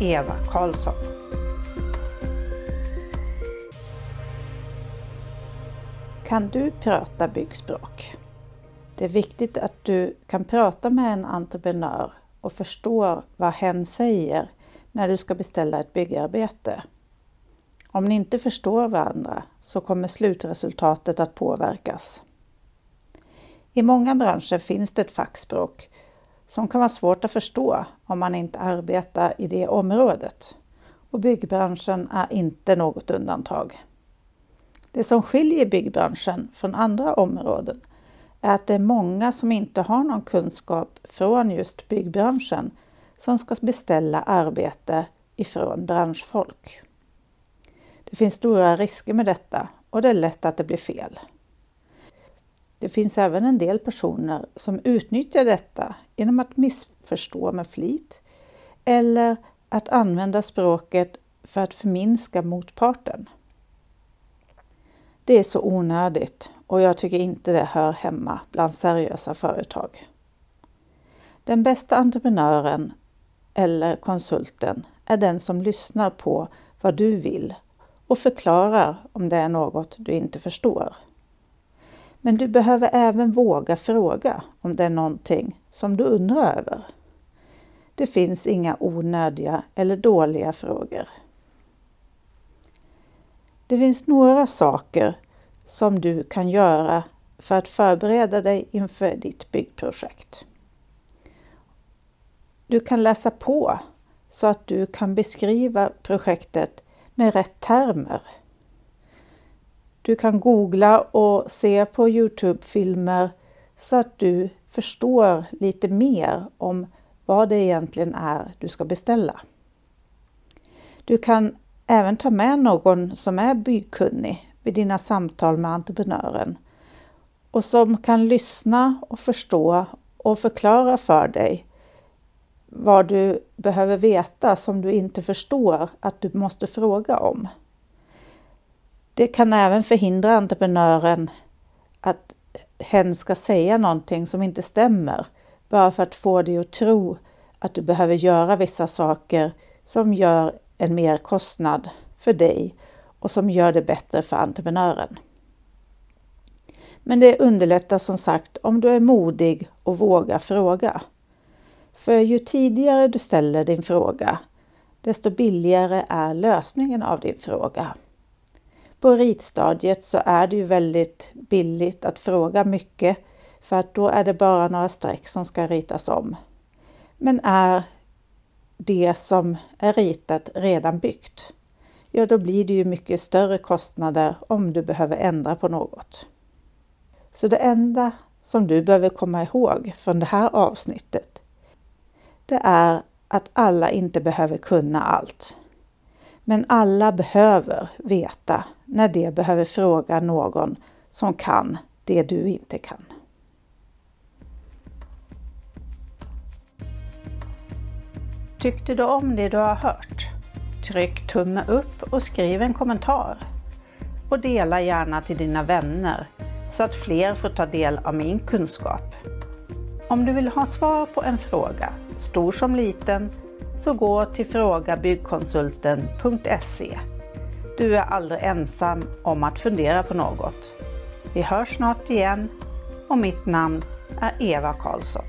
Eva Karlsson. Kan du prata byggspråk? Det är viktigt att du kan prata med en entreprenör och förstår vad hen säger när du ska beställa ett byggarbete. Om ni inte förstår varandra så kommer slutresultatet att påverkas. I många branscher finns det ett fackspråk som kan vara svårt att förstå om man inte arbetar i det området. Och byggbranschen är inte något undantag. Det som skiljer byggbranschen från andra områden är att det är många som inte har någon kunskap från just byggbranschen som ska beställa arbete ifrån branschfolk. Det finns stora risker med detta och det är lätt att det blir fel. Det finns även en del personer som utnyttjar detta genom att missförstå med flit eller att använda språket för att förminska motparten. Det är så onödigt och jag tycker inte det hör hemma bland seriösa företag. Den bästa entreprenören eller konsulten är den som lyssnar på vad du vill och förklarar om det är något du inte förstår. Men du behöver även våga fråga om det är någonting som du undrar över. Det finns inga onödiga eller dåliga frågor. Det finns några saker som du kan göra för att förbereda dig inför ditt byggprojekt. Du kan läsa på så att du kan beskriva projektet med rätt termer. Du kan googla och se på Youtube-filmer så att du förstår lite mer om vad det egentligen är du ska beställa. Du kan även ta med någon som är byggkunnig vid dina samtal med entreprenören och som kan lyssna och förstå och förklara för dig vad du behöver veta som du inte förstår att du måste fråga om. Det kan även förhindra entreprenören att hen ska säga någonting som inte stämmer bara för att få dig att tro att du behöver göra vissa saker som gör en merkostnad för dig och som gör det bättre för entreprenören. Men det underlättar som sagt om du är modig och vågar fråga. För ju tidigare du ställer din fråga, desto billigare är lösningen av din fråga. På ritstadiet så är det ju väldigt billigt att fråga mycket för att då är det bara några streck som ska ritas om. Men är det som är ritat redan byggt, ja då blir det ju mycket större kostnader om du behöver ändra på något. Så det enda som du behöver komma ihåg från det här avsnittet, det är att alla inte behöver kunna allt. Men alla behöver veta när de behöver fråga någon som kan det du inte kan. Tyckte du om det du har hört? Tryck tumme upp och skriv en kommentar. Och dela gärna till dina vänner så att fler får ta del av min kunskap. Om du vill ha svar på en fråga, stor som liten, så gå till frågabyggkonsulten.se. Du är aldrig ensam om att fundera på något. Vi hörs snart igen och mitt namn är Eva Karlsson.